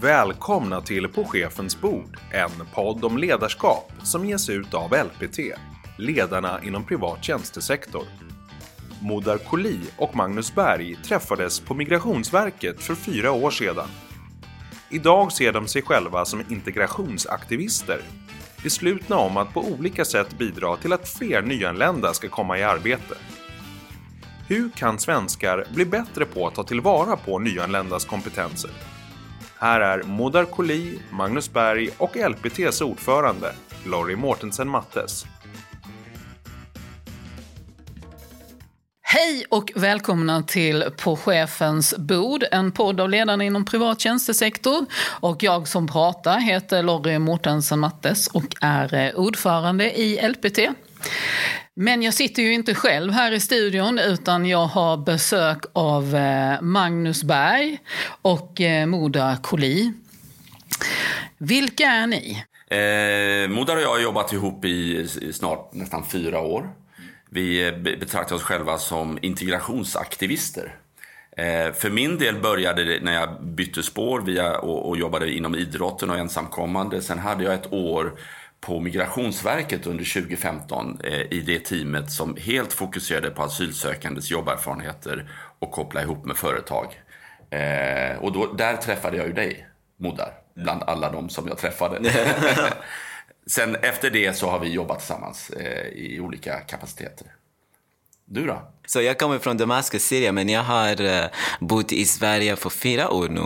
Välkomna till På chefens bord, en podd om ledarskap som ges ut av LPT, ledarna inom privat tjänstesektor. Modar Koli och Magnus Berg träffades på Migrationsverket för fyra år sedan. Idag ser de sig själva som integrationsaktivister, beslutna om att på olika sätt bidra till att fler nyanlända ska komma i arbete. Hur kan svenskar bli bättre på att ta tillvara på nyanländas kompetenser? Här är Modar Koli, Magnus Berg och LPTs ordförande, Lorry Mortensen Mattes. Hej och välkomna till På chefens bord, en podd av ledarna inom privat tjänstesektor. Och jag som pratar heter Lorry Mortensen Mattes och är eh, ordförande i LPT. Men jag sitter ju inte själv här i studion utan jag har besök av eh, Magnus Berg och eh, Moda Koli. Vilka är ni? Eh, Moda och jag har jobbat ihop i snart nästan fyra år. Vi eh, betraktar oss själva som integrationsaktivister. Eh, för min del började det när jag bytte spår via, och, och jobbade inom idrotten och ensamkommande. Sen hade jag ett år på Migrationsverket under 2015 eh, i det teamet som helt fokuserade på asylsökandes jobberfarenheter och koppla ihop med företag. Eh, och då, där träffade jag ju dig, Moddar, bland alla de som jag träffade. Sen efter det så har vi jobbat tillsammans eh, i olika kapaciteter. Du då? Så jag kommer från Damaskus, Syrien, men jag har uh, bott i Sverige för fyra år nu.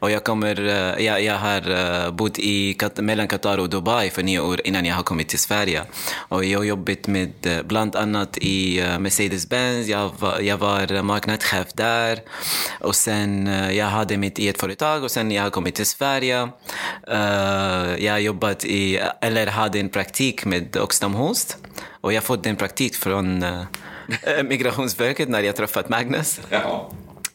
Och jag, kommer, uh, jag, jag har uh, bott i, mellan Qatar och Dubai för nio år innan jag har kommit till Sverige. Och jag har jobbat med bland annat i Mercedes-Benz, jag, var, jag var marknadschef där. Och sen jag hade mitt eget företag och sen jag har kommit till Sverige. jag har jobbat i, eller hade en praktik med Oxfam Host. Och jag fått den praktik från Eh, migrationsverket när jag träffat Magnus. Ja.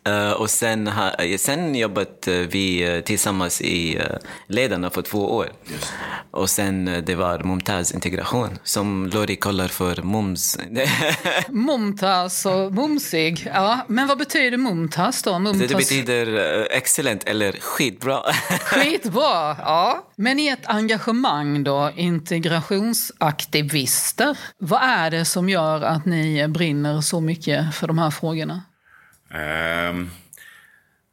Uh, och sen, ha, sen jobbat vi tillsammans i Ledarna för två år. Just. Och sen det var Mumtaz integration som Lori kallar för mums. Mumtaz och mumsig. Ja, men vad betyder Mumtaz då? Mumtaz? Det, betyder excellent eller skitbra. skitbra, ja. Men i ett engagemang då, integrationsaktivister. Vad är det som gör att ni brinner så mycket för de här frågorna? Um,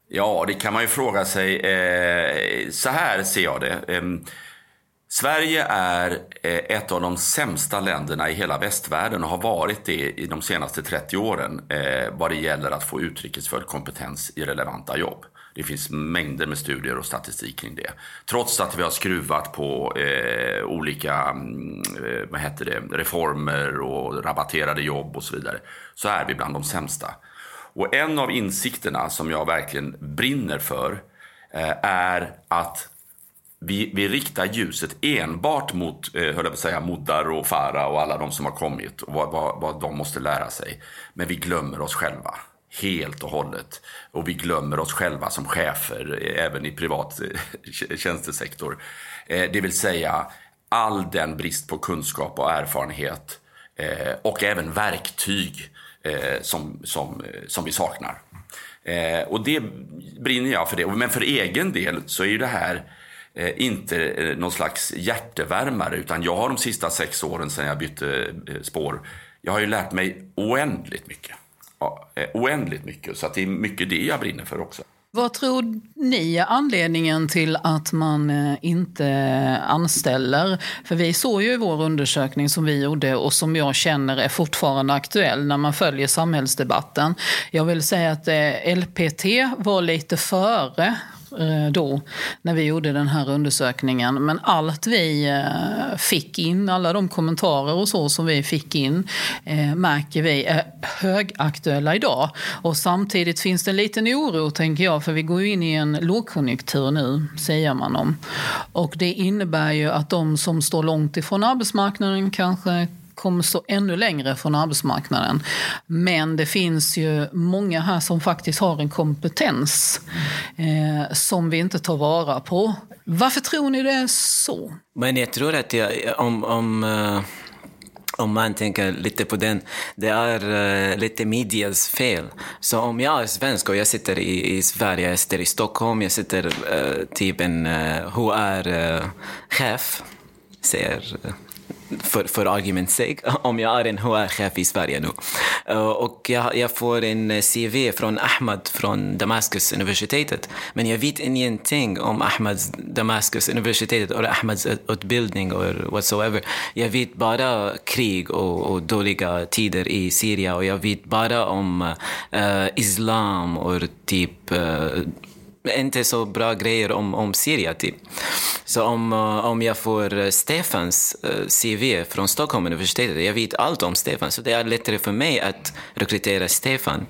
ja, det kan man ju fråga sig. Uh, så här ser jag det. Um, Sverige är eh, ett av de sämsta länderna i hela västvärlden och har varit det i de senaste 30 åren eh, vad det gäller att få utrikesfödd kompetens i relevanta jobb. Det finns mängder med studier och statistik kring det. Trots att vi har skruvat på eh, olika mm, vad heter det, reformer och rabatterade jobb och så vidare, så är vi bland de sämsta. Och en av insikterna som jag verkligen brinner för eh, är att vi, vi riktar ljuset enbart mot, eh, höll jag på att säga, Moddar och Farah och alla de som har kommit och vad, vad, vad de måste lära sig. Men vi glömmer oss själva helt och hållet. Och vi glömmer oss själva som chefer, eh, även i privat eh, tjänstesektor. Eh, det vill säga all den brist på kunskap och erfarenhet och även verktyg eh, som, som, eh, som vi saknar. Eh, och det brinner jag för det. Men för egen del så är ju det här eh, inte eh, någon slags hjärtevärmare utan jag har de sista sex åren sedan jag bytte eh, spår, jag har ju lärt mig oändligt mycket. Ja, eh, oändligt mycket, så att det är mycket det jag brinner för också. Vad tror ni är anledningen till att man eh, inte anställer? För vi såg ju i vår undersökning som vi gjorde och som jag känner är fortfarande aktuell när man följer samhällsdebatten. Jag vill säga att eh, LPT var lite före Eh, då när vi gjorde den här undersökningen. Men allt vi eh, fick in, alla de kommentarer och så som vi fick in eh, märker vi är högaktuella idag. Och samtidigt finns det en liten oro tänker jag för vi går ju in i en lågkonjunktur nu säger man om. Och det innebär ju att de som står långt ifrån arbetsmarknaden kanske kommer stå ännu längre från arbetsmarknaden. Men det finns ju många här som faktiskt har en kompetens eh, som vi inte tar vara på. Varför tror ni det är så? Men jag tror att jag, om, om uh om man tänker lite på den, det är uh, lite medias fel. Så om jag är svensk och jag sitter i, i Sverige, jag sitter i Stockholm, jag sitter uh, typ en uh, HR-chef, säger för, för argument's sake, om jag är en HR-chef i Sverige nu. Eh, och jag, jag, får en eh, CV från Ahmad från Damaskus universitetet. Men jag vet ingenting om Ahmads Damaskus universitetet eller Ahmads utbildning eller whatsoever. Jag vet bara krig och, och dåliga tider i Syrien och jag vet bara om uh, islam och typ uh, inte så bra grejer om, om Syrien. Typ. Så om, eh, om jag får eh, Stefans eh, CV från Stockholm universitet... jag vet allt om Stefan, så det är lättare för mig att rekrytera Stefan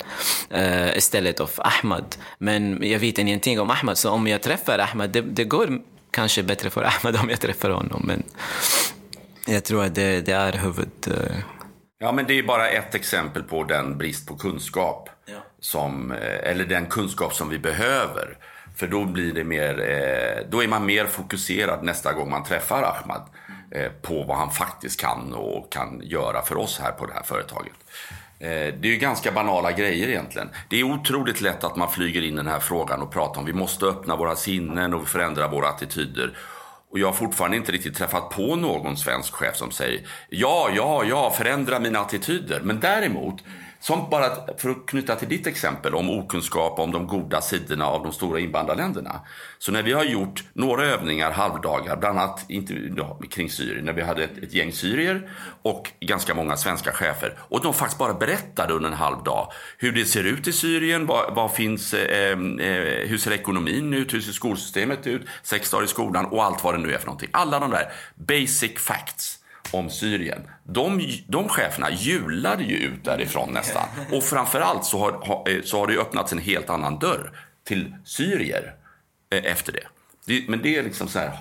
uh, istället för Ahmad. Men jag vet ingenting om Ahmad, så om jag träffar Ahmad, det, det går kanske bättre för Ahmad om jag träffar honom. Men jag tror att det, det är huvud... Uh... Ja, men det är bara ett exempel på den brist på kunskap som, eh, eller den kunskap som vi behöver. För då blir det mer, eh, då är man mer fokuserad nästa gång man träffar Ahmad eh, på vad han faktiskt kan och kan göra för oss här på det här företaget. Det är ju ganska banala grejer egentligen. Det är otroligt lätt att man flyger in den här frågan och pratar om vi måste öppna våra sinnen och förändra våra attityder. Och jag har fortfarande inte riktigt träffat på någon svensk chef som säger ja, ja, ja, förändra mina attityder. Men däremot som bara för att knyta till ditt exempel om okunskap om de goda sidorna av de stora invandrarländerna. Så när vi har gjort några övningar halvdagar, bland annat inte, ja, kring Syrien, när vi hade ett, ett, gäng syrier och ganska många svenska chefer. Och de faktiskt bara berättade under en halv dag hur det ser ut i Syrien, vad, vad finns, eh, eh, hur ser ekonomin ut, hur ser skolsystemet ut, sex dagar i skolan och allt vad det nu är för någonting. Alla de där basic facts om Syrien. De, de cheferna hjulade ju ut därifrån nästan. Och framförallt så har, eh, så har det öppnats en helt annan dörr till syrier eh, efter det. det men det är liksom så här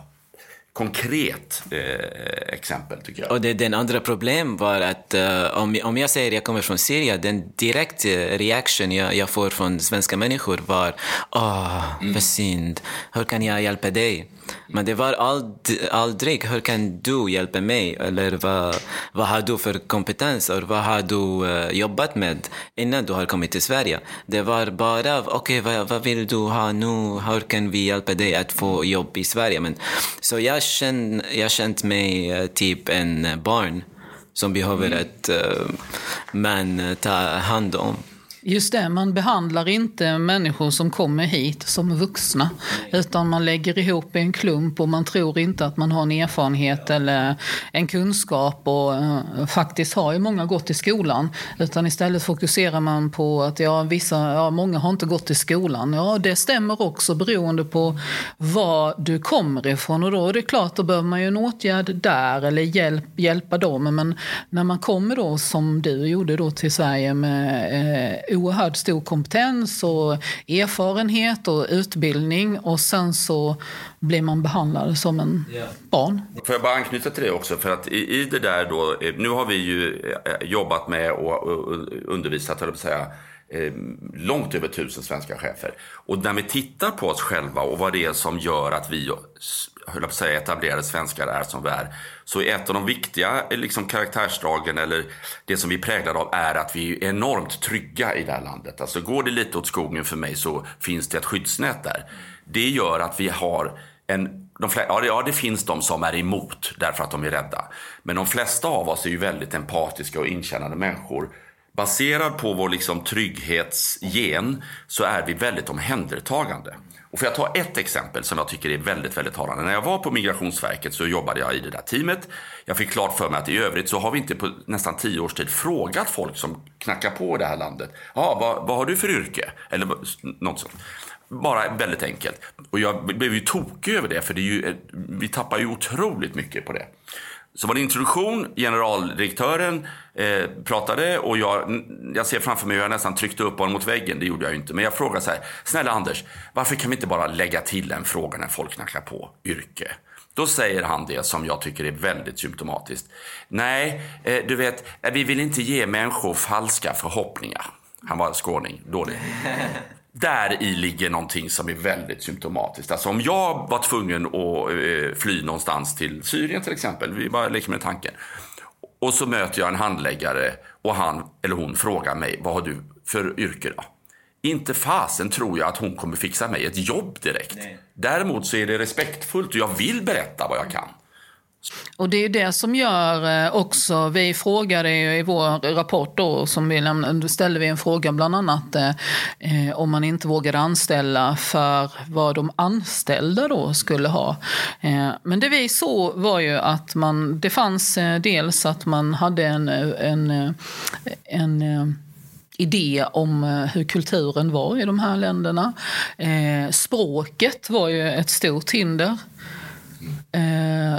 konkret eh, exempel tycker jag. Och det, den andra problem var att eh, om, om jag säger att jag kommer från Syrien, den direkt eh, reaktion jag, jag får från svenska människor var åh, oh, mm. vad synd, hur kan jag hjälpa dig? Men det var ald aldrig, hur kan du hjälpa mig? Eller vad, vad har du för kompetens? Och vad har du uh, jobbat med innan du har kommit till Sverige? Det var bara, okej, okay, vad, vad, vill du ha nu? Hur kan vi hjälpa dig att få jobb i Sverige? Men, så jag kände jag känt mig uh, typ en barn som behöver mm. ett uh, man ta hand om. Just det, man behandlar inte människor som kommer hit som vuxna. Utan man lägger ihop en klump och man tror inte att man har en erfarenhet eller en kunskap. Och uh, faktiskt har ju många gått i skolan. Utan istället fokuserar man på att ja, vissa, ja, många har inte gått i skolan. Ja, det stämmer också beroende på var du kommer ifrån. Och då är det klart, då behöver man ju en åtgärd där eller hjälp, hjälpa dem. Men när man kommer då som du gjorde då till Sverige med eh, oerhört stor kompetens och erfarenhet och utbildning. Och sen så blir man behandlad som en yeah. barn. Får jag bara anknyta till det också? För att i, i det där då, eh, nu har vi ju eh, jobbat med och, undervisat, eller säga, eh, långt över tusen svenska chefer. Och när vi tittar på oss själva och vad det är som gör att vi höll att säga, etablerade svenskar är som vi är. Så ett av de viktiga liksom, karaktärsdragen, eller det som vi är präglade av, är att vi är enormt trygga i det här landet. Alltså går det lite åt skogen för mig så finns det ett skyddsnät där. Det gör att vi har en de ja, det finns de som är emot därför att de är rädda. Men de flesta av oss är ju väldigt empatiska och inkännande människor. Baserad på vår liksom trygghetsgen så är vi väldigt omhändertagande. Och får jag ta ett exempel som jag tycker är väldigt, väldigt talande. När jag var på Migrationsverket så jobbade jag i det där teamet. Jag fick klart för mig att i övrigt så har vi inte på nästan tio års tid frågat folk som knackar på i det här landet. Ja, vad, vad har du för yrke? Eller något sånt. Bara väldigt enkelt. Och jag blev ju tokig över det, för det är ju, eh, vi tappar ju otroligt mycket på det. Så var det introduktion, generaldirektören eh, pratade och jag, jag ser framför mig hur jag nästan tryckte upp honom mot väggen. Det gjorde jag ju inte. Men jag frågade så här, snälla Anders, varför kan vi inte bara lägga till en fråga när folk knackar på yrke? Då säger han det som jag tycker är väldigt symptomatiskt. Nej, eh, du vet, eh, vi vill inte ge människor falska förhoppningar. Han var skåning, dålig där i ligger någonting som är väldigt symptomatiskt. Alltså om jag var tvungen att eh, fly någonstans till Syrien till exempel, vi bara leker med tanken. Och så möter jag en handläggare och han eller hon frågar mig, vad har du för yrke då? Inte fasen tror jag att hon kommer fixa mig ett jobb direkt. Nej. Däremot så är det respektfullt och jag vill berätta vad jag kan. Och det är det som gör eh, också, vi frågade i vår rapport då, som vi lämnade, ställde vi en fråga bland annat eh, eh, om man inte vågade anställa för vad de anställda då skulle ha. Eh, men det vi såg var ju att man, det fanns eh, dels att man hade en, en, en, en idé om hur kulturen var i de här länderna. Eh, språket var ju ett stort hinder.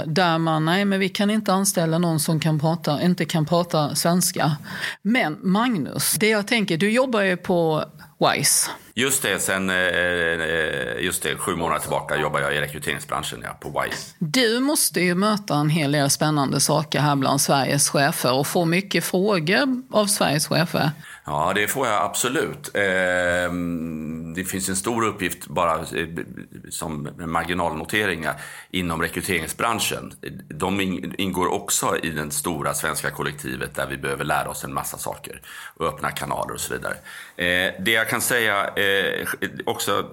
Där man, nej men vi kan inte anställa någon som kan prata, inte kan prata svenska. Men Magnus, det jag tänker, du jobbar ju på WISE. Just det, sen eh, eh, just det, sju månader tillbaka jobbar jag i rekryteringsbranschen ja, på WISE. Du måste ju möta en hel del spännande saker här bland Sveriges chefer och få mycket frågor av Sveriges chefer. Ja, det får jag absolut. Ehm, det finns en stor uppgift bara eh, som marginalnoteringar inom rekryteringsbranschen. De ingår också i det stora svenska kollektivet där vi behöver lära oss en massa saker och öppna kanaler och så vidare. Eh, det jag kan säga eh, också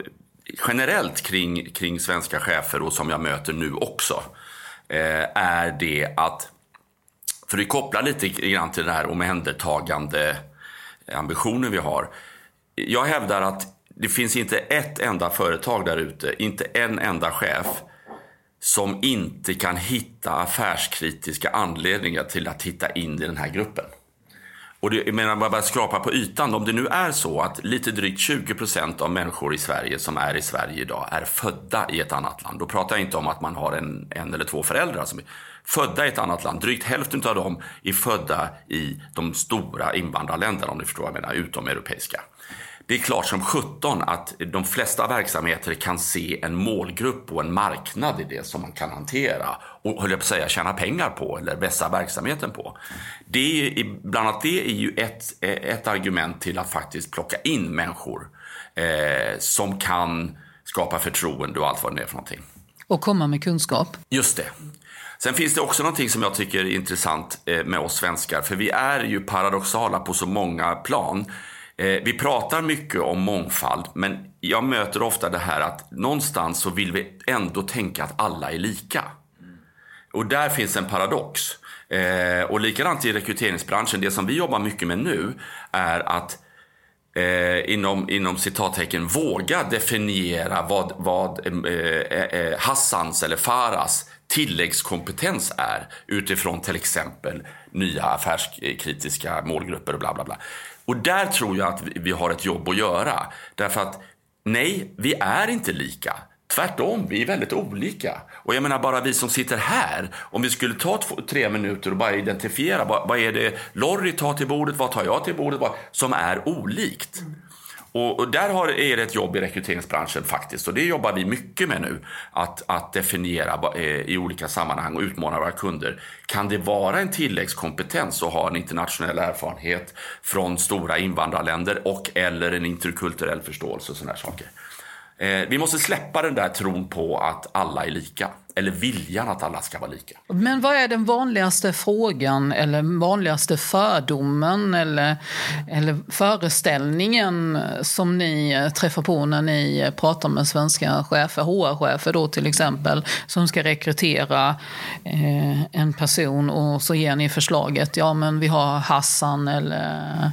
generellt kring, kring svenska chefer och som jag möter nu också är det att, för det kopplar lite grann till det här omhändertagande ambitionen vi har. Jag hävdar att det finns inte ett enda företag där ute, inte en enda chef som inte kan hitta affärskritiska anledningar till att titta in i den här gruppen. Och det, jag menar, bara skrapa på ytan. Om det nu är så att lite drygt 20 procent av människor i Sverige som är i Sverige idag är födda i ett annat land. Då pratar jag inte om att man har en, en eller två föräldrar som är födda i ett annat land. Drygt hälften av dem är födda i de stora invandrarländerna, om ni förstår vad jag menar, utomeuropeiska. Det är klart som 17 att de flesta verksamheter kan se en målgrupp och en marknad i det som man kan hantera och höll jag på att säga tjäna pengar på eller vässa verksamheten på. Det är, bland annat det är ju ett, ett argument till att faktiskt plocka in människor eh, som kan skapa förtroende och allt vad det är för någonting. Och komma med kunskap. Just det. Sen finns det också någonting som jag tycker är intressant eh, med oss svenskar, för vi är ju paradoxala på så många plan. Eh, vi pratar mycket om mångfald, men jag möter ofta det här att någonstans så vill vi ändå tänka att alla är lika. Och där finns en paradox. Eh, och likadant i rekryteringsbranschen, det som vi jobbar mycket med nu är att eh, inom, inom citattecken våga definiera vad, vad eh, eh, Hassans eller Faras tilläggskompetens är utifrån till exempel nya affärskritiska målgrupper och bla bla bla. Och där tror jag att vi har ett jobb att göra. Därför att nej, vi är inte lika. Tvärtom, vi är väldigt olika. Och jag menar bara vi som sitter här, om vi skulle ta två, tre minuter och bara identifiera vad, vad är det Lorry tar till bordet, vad tar jag till bordet, vad, som är olikt. Och, och, där har, är det ett jobb i rekryteringsbranschen faktiskt. Och det jobbar vi mycket med nu. Att, att definiera eh, i olika sammanhang och utmana våra kunder. Kan det vara en tilläggskompetens att ha en internationell erfarenhet från stora invandrarländer och eller en interkulturell förståelse och sådana saker. Eh, vi måste släppa den där tron på att alla är lika. Eller viljan att alla ska vara lika. Men vad är den vanligaste frågan eller vanligaste fördomen eller, eller föreställningen som ni träffar på när ni pratar med svenska chefer, HR-chefer då till exempel, som ska rekrytera eh, en person och så ger ni förslaget, ja men vi har Hassan eller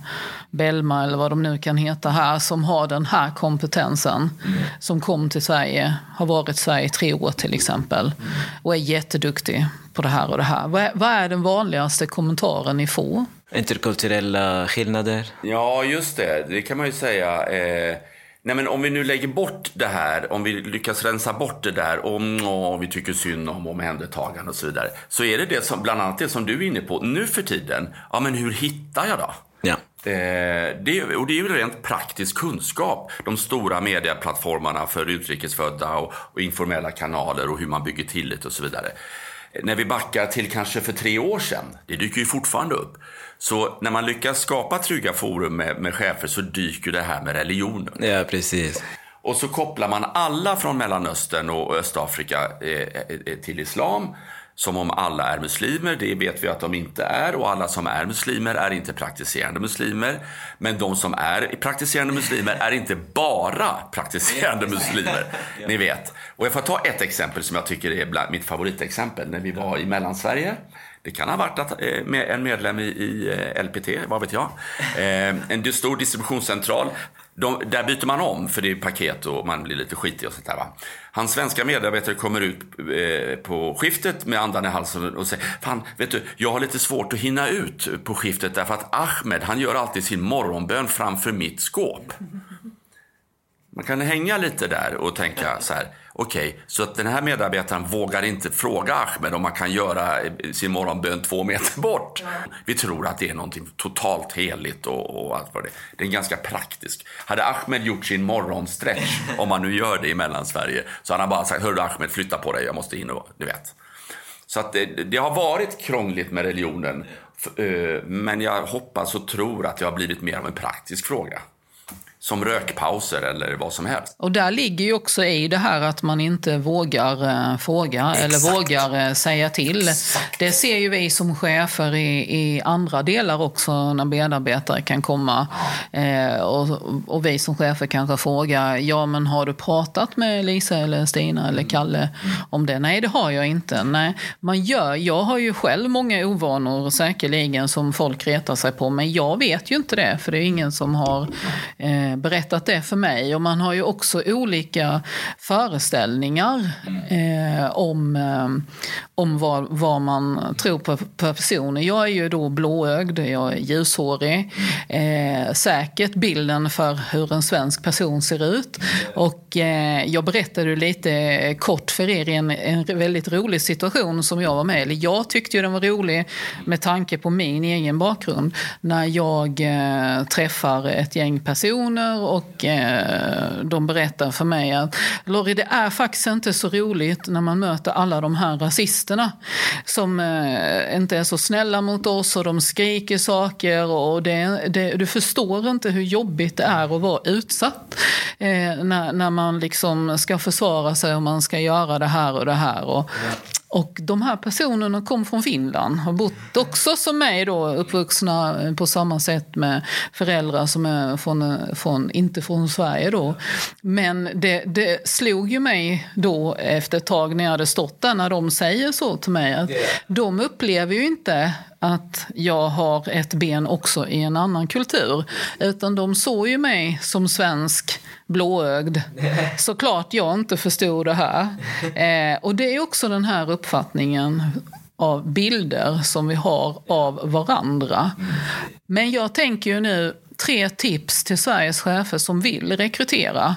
Belma eller vad de nu kan heta här som har den här kompetensen. Mm. Som kom till Sverige, har varit i Sverige i tre år till exempel. Mm. Och är jätteduktig på det här och det här. Vad är, vad är den vanligaste kommentaren ni får? Interkulturella skillnader. Ja, just det. Det kan man ju säga. Eh... Nej, men om vi nu lägger bort det här, om vi lyckas rensa bort det där om vi tycker synd om omhändertagande och så vidare. Så är det, det som, bland annat det som du är inne på nu för tiden. Ja, men hur hittar jag då? Ja. Eh, det, och det är ju rent praktisk kunskap. De stora medieplattformarna för utrikesfödda och, och, informella kanaler och hur man bygger tillit och så vidare. När vi backar till kanske för tre år sedan, det dyker ju fortfarande upp. Så när man lyckas skapa trygga forum med, med chefer så dyker det här med religionen. Ja, precis. Och så kopplar man alla från Mellanöstern och Östafrika eh, eh till islam som om alla är muslimer. Det vet vi att de inte är och alla som är muslimer är inte praktiserande muslimer. Men de som är praktiserande muslimer är inte bara praktiserande muslimer. Ni vet. Och jag får ta ett exempel som jag tycker är mitt favoritexempel. När vi var i Mellansverige. Det kan ha varit att, eh, en medlem i, i eh, LPT, vad vet jag. Eh, en stor distributionscentral de, där byter man om för det är paket och man blir lite skitig och sånt där. Va? Hans svenska medarbetare kommer ut eh, på skiftet med andan i halsen och säger Fan, vet du, jag har lite svårt att hinna ut på skiftet därför att Ahmed, han gör alltid sin morgonbön framför mitt skåp. Man kan hänga lite där och tänka så här. Okej, okay, så att den här medarbetaren vågar inte fråga Ahmed om man kan göra sin morgonbön två meter bort. Vi tror att det är någonting totalt heligt och, och allt vad det Det är ganska praktiskt. Hade Ahmed gjort sin morgonstretch, om man nu gör det i Mellansverige, så hade han bara sagt, hörru Ahmed, flytta på dig, jag måste in och, du vet. Så att det, det har varit krångligt med religionen, eh, men jag hoppas och tror att det har blivit mer av en praktisk fråga som rökpauser eller vad som helst. Och där ligger ju också i det här att man inte vågar eh, fråga Exakt. eller vågar eh, säga till. Exakt. Det ser ju vi som chefer i, i andra delar också när medarbetare kan komma. Eh, och, och, vi som chefer kanske frågar, ja men har du pratat med Lisa eller Stina eller mm. Kalle mm. om det? Nej det har jag inte. Nej, man gör, jag har ju själv många ovanor säkerligen som folk retar sig på men jag vet ju inte det för det är ingen som har eh, Eh, berättat det för mig. Och man har ju också olika föreställningar eh, om, eh, om vad, vad man tror på, på personer. Jag är ju då blåögd, jag är ljushårig. Eh, säkert bilden för hur en svensk person ser ut. Och eh, jag berättade lite kort för er i en, en väldigt rolig situation som jag var med i. Eller jag tyckte ju den var rolig med tanke på min egen bakgrund. När jag eh, träffar ett gäng personer personer och eh, de berättar för mig att Lorry, det är faktiskt inte så roligt när man möter alla de här rasisterna som eh, inte är så snälla mot oss och de skriker saker och det, det, du förstår inte hur jobbigt det är att vara utsatt eh, när, när man liksom ska försvara sig och man ska göra det här och det här. Och, mm och de här personerna kom från Finland, har bott också som mig då, uppvuxna på samma sätt med föräldrar som är från, från inte från Sverige då. Men det, det slog ju mig då efter ett tag när jag hade stått där, när de säger så till mig, att de upplever ju inte att jag har ett ben också i en annan kultur. Utan de såg ju mig som svensk blåögd. Såklart jag inte förstod det här. Eh, och det är också den här uppfattningen av bilder som vi har av varandra. Men jag tänker ju nu tre tips till Sveriges chefer som vill rekrytera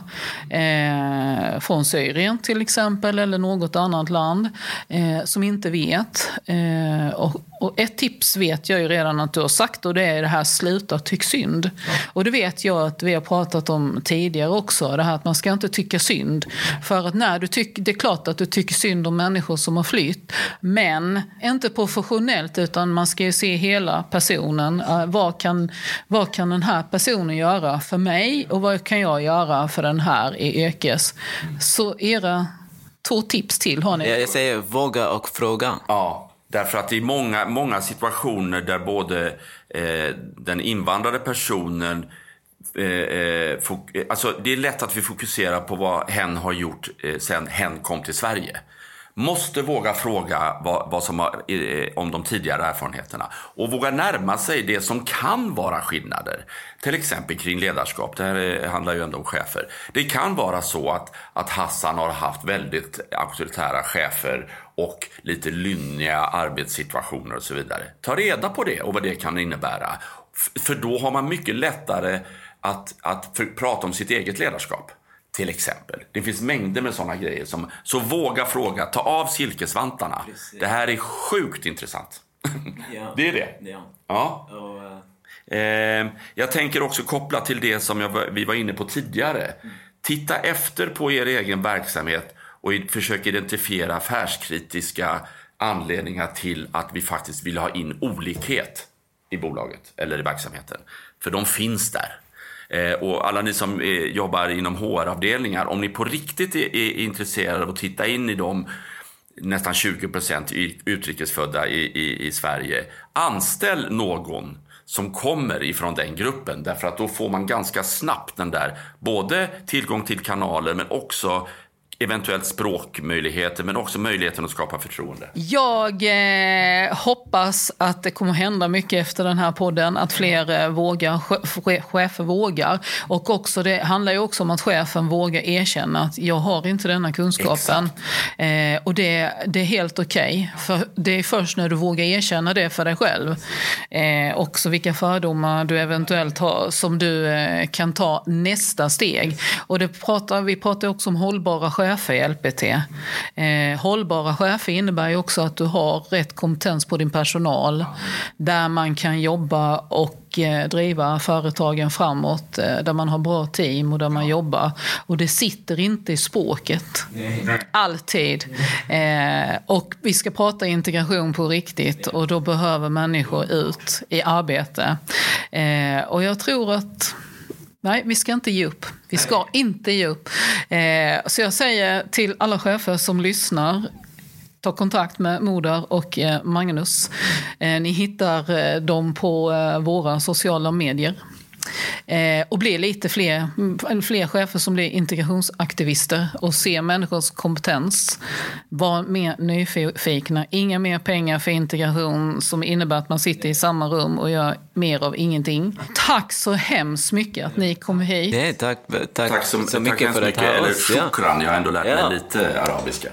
eh, från Syrien till exempel eller något annat land eh, som inte vet. Eh, och, och, ett tips vet jag ju redan att du har sagt och det är det här sluta tyck synd. Och det vet jag att vi har pratat om tidigare också, det här att man ska inte tycka synd. För att när du tycker, det är klart att du tycker synd om människor som har flytt, men inte professionellt utan man ska ju se hela personen. Uh, vad, kan, vad kan den här personen göra för mig och vad kan jag göra för den här i yrkes? Så era två tips till har ni. Jag säger våga och fråga. Ja. Därför att det är många, många situationer där både eh, den invandrade personen eh, eh, alltså det är lätt att vi fokuserar på vad hen har gjort eh, sen hen kom till Sverige. Måste våga fråga vad, vad som har, eh, om de tidigare erfarenheterna och våga närma sig det som kan vara skillnader. Till exempel kring ledarskap, det här eh, handlar ju ändå om chefer. Det kan vara så att, att Hassan har haft väldigt auktoritära chefer och lite lynniga arbetssituationer och så vidare. Ta reda på det och vad det kan innebära. För då har man mycket lättare att, att prata om sitt eget ledarskap. Till exempel. Det finns mängder med sådana grejer. Som, så våga fråga, ta av silkesvantarna. Precis. Det här är sjukt intressant. Ja. det är det. Ja. ja. Och, uh... eh, jag tänker också koppla till det som jag, vi var inne på tidigare. Mm. Titta efter på er egen verksamhet och försök identifiera affärskritiska anledningar till att vi faktiskt vill ha in olikhet i bolaget eller i verksamheten. För de finns där. Eh, och alla ni som eh, jobbar inom HR-avdelningar, om ni på riktigt är, är intresserade av att titta in i de nästan 20 procent utrikesfödda i, i, i Sverige. Anställ någon som kommer ifrån den gruppen. Därför att då får man ganska snabbt den där, både tillgång till kanaler men också eventuellt språkmöjligheter men också möjligheten att skapa förtroende. Jag eh, hoppas att det kommer hända mycket efter den här podden, att fler eh, vågar, chefer vågar. Och också, det handlar ju också om att chefen vågar erkänna att jag har inte denna kunskapen. Eh, och det, det är helt okej, okay, för det är först när du vågar erkänna det för dig själv. Eh, också vilka fördomar du eventuellt har som du eh, kan ta nästa steg. Och det pratar, vi pratar också om hållbara chefer chefer i LPT. Eh, hållbara chefer innebär ju också att du har rätt kompetens på din personal. Där man kan jobba och eh, driva företagen framåt. Eh, där man har bra team och där man jobbar. Och det sitter inte i språket. Alltid. Eh, och vi ska prata integration på riktigt och då behöver människor ut i arbete. Eh, och jag tror att Nej, vi ska inte ge upp. Vi ska Nej. inte ge upp. Eh, så jag säger till alla chefer som lyssnar, ta kontakt med Moder och eh, Magnus. Eh, ni hittar eh, dem på våra sociala medier. Eh, och bli lite fler, fler chefer som blir integrationsaktivister och ser människors kompetens. Var mer nyfikna. Inga mer pengar för integration som innebär att man sitter i samma rum och gör mer av ingenting. Tack så hemskt mycket att ni kom hit. Nej, tack, tack, tack så, så mycket tack för att ta oss. Eller shukran, jag har ändå lärt mig ja. lite arabiska.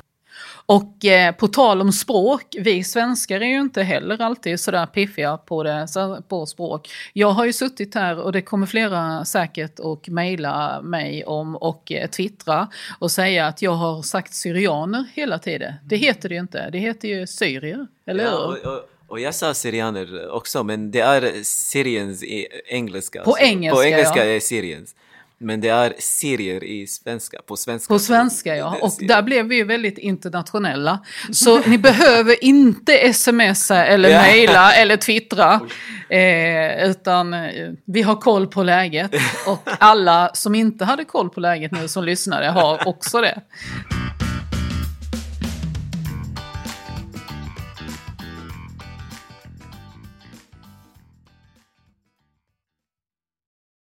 Och eh, på tal om språk, vi svenskar är ju inte heller alltid sådär piffiga på, det, på språk. Jag har ju suttit här och det kommer flera säkert och mejla mig om och eh, twittra och säga att jag har sagt syrianer hela tiden. Det heter det ju inte, det heter ju syrier, eller? Ja, och, och, och jag sa syrianer också, men det är Syriens engelska. På engelska, På engelska ja. är Syriens. Men det är serier i svenska, på svenska. På svenska ja, och där blev vi ju väldigt internationella. Så ni behöver inte smsa eller ja. mejla eller twittra. Eh, utan eh, vi har koll på läget. Och alla som inte hade koll på läget nu som lyssnade har också det.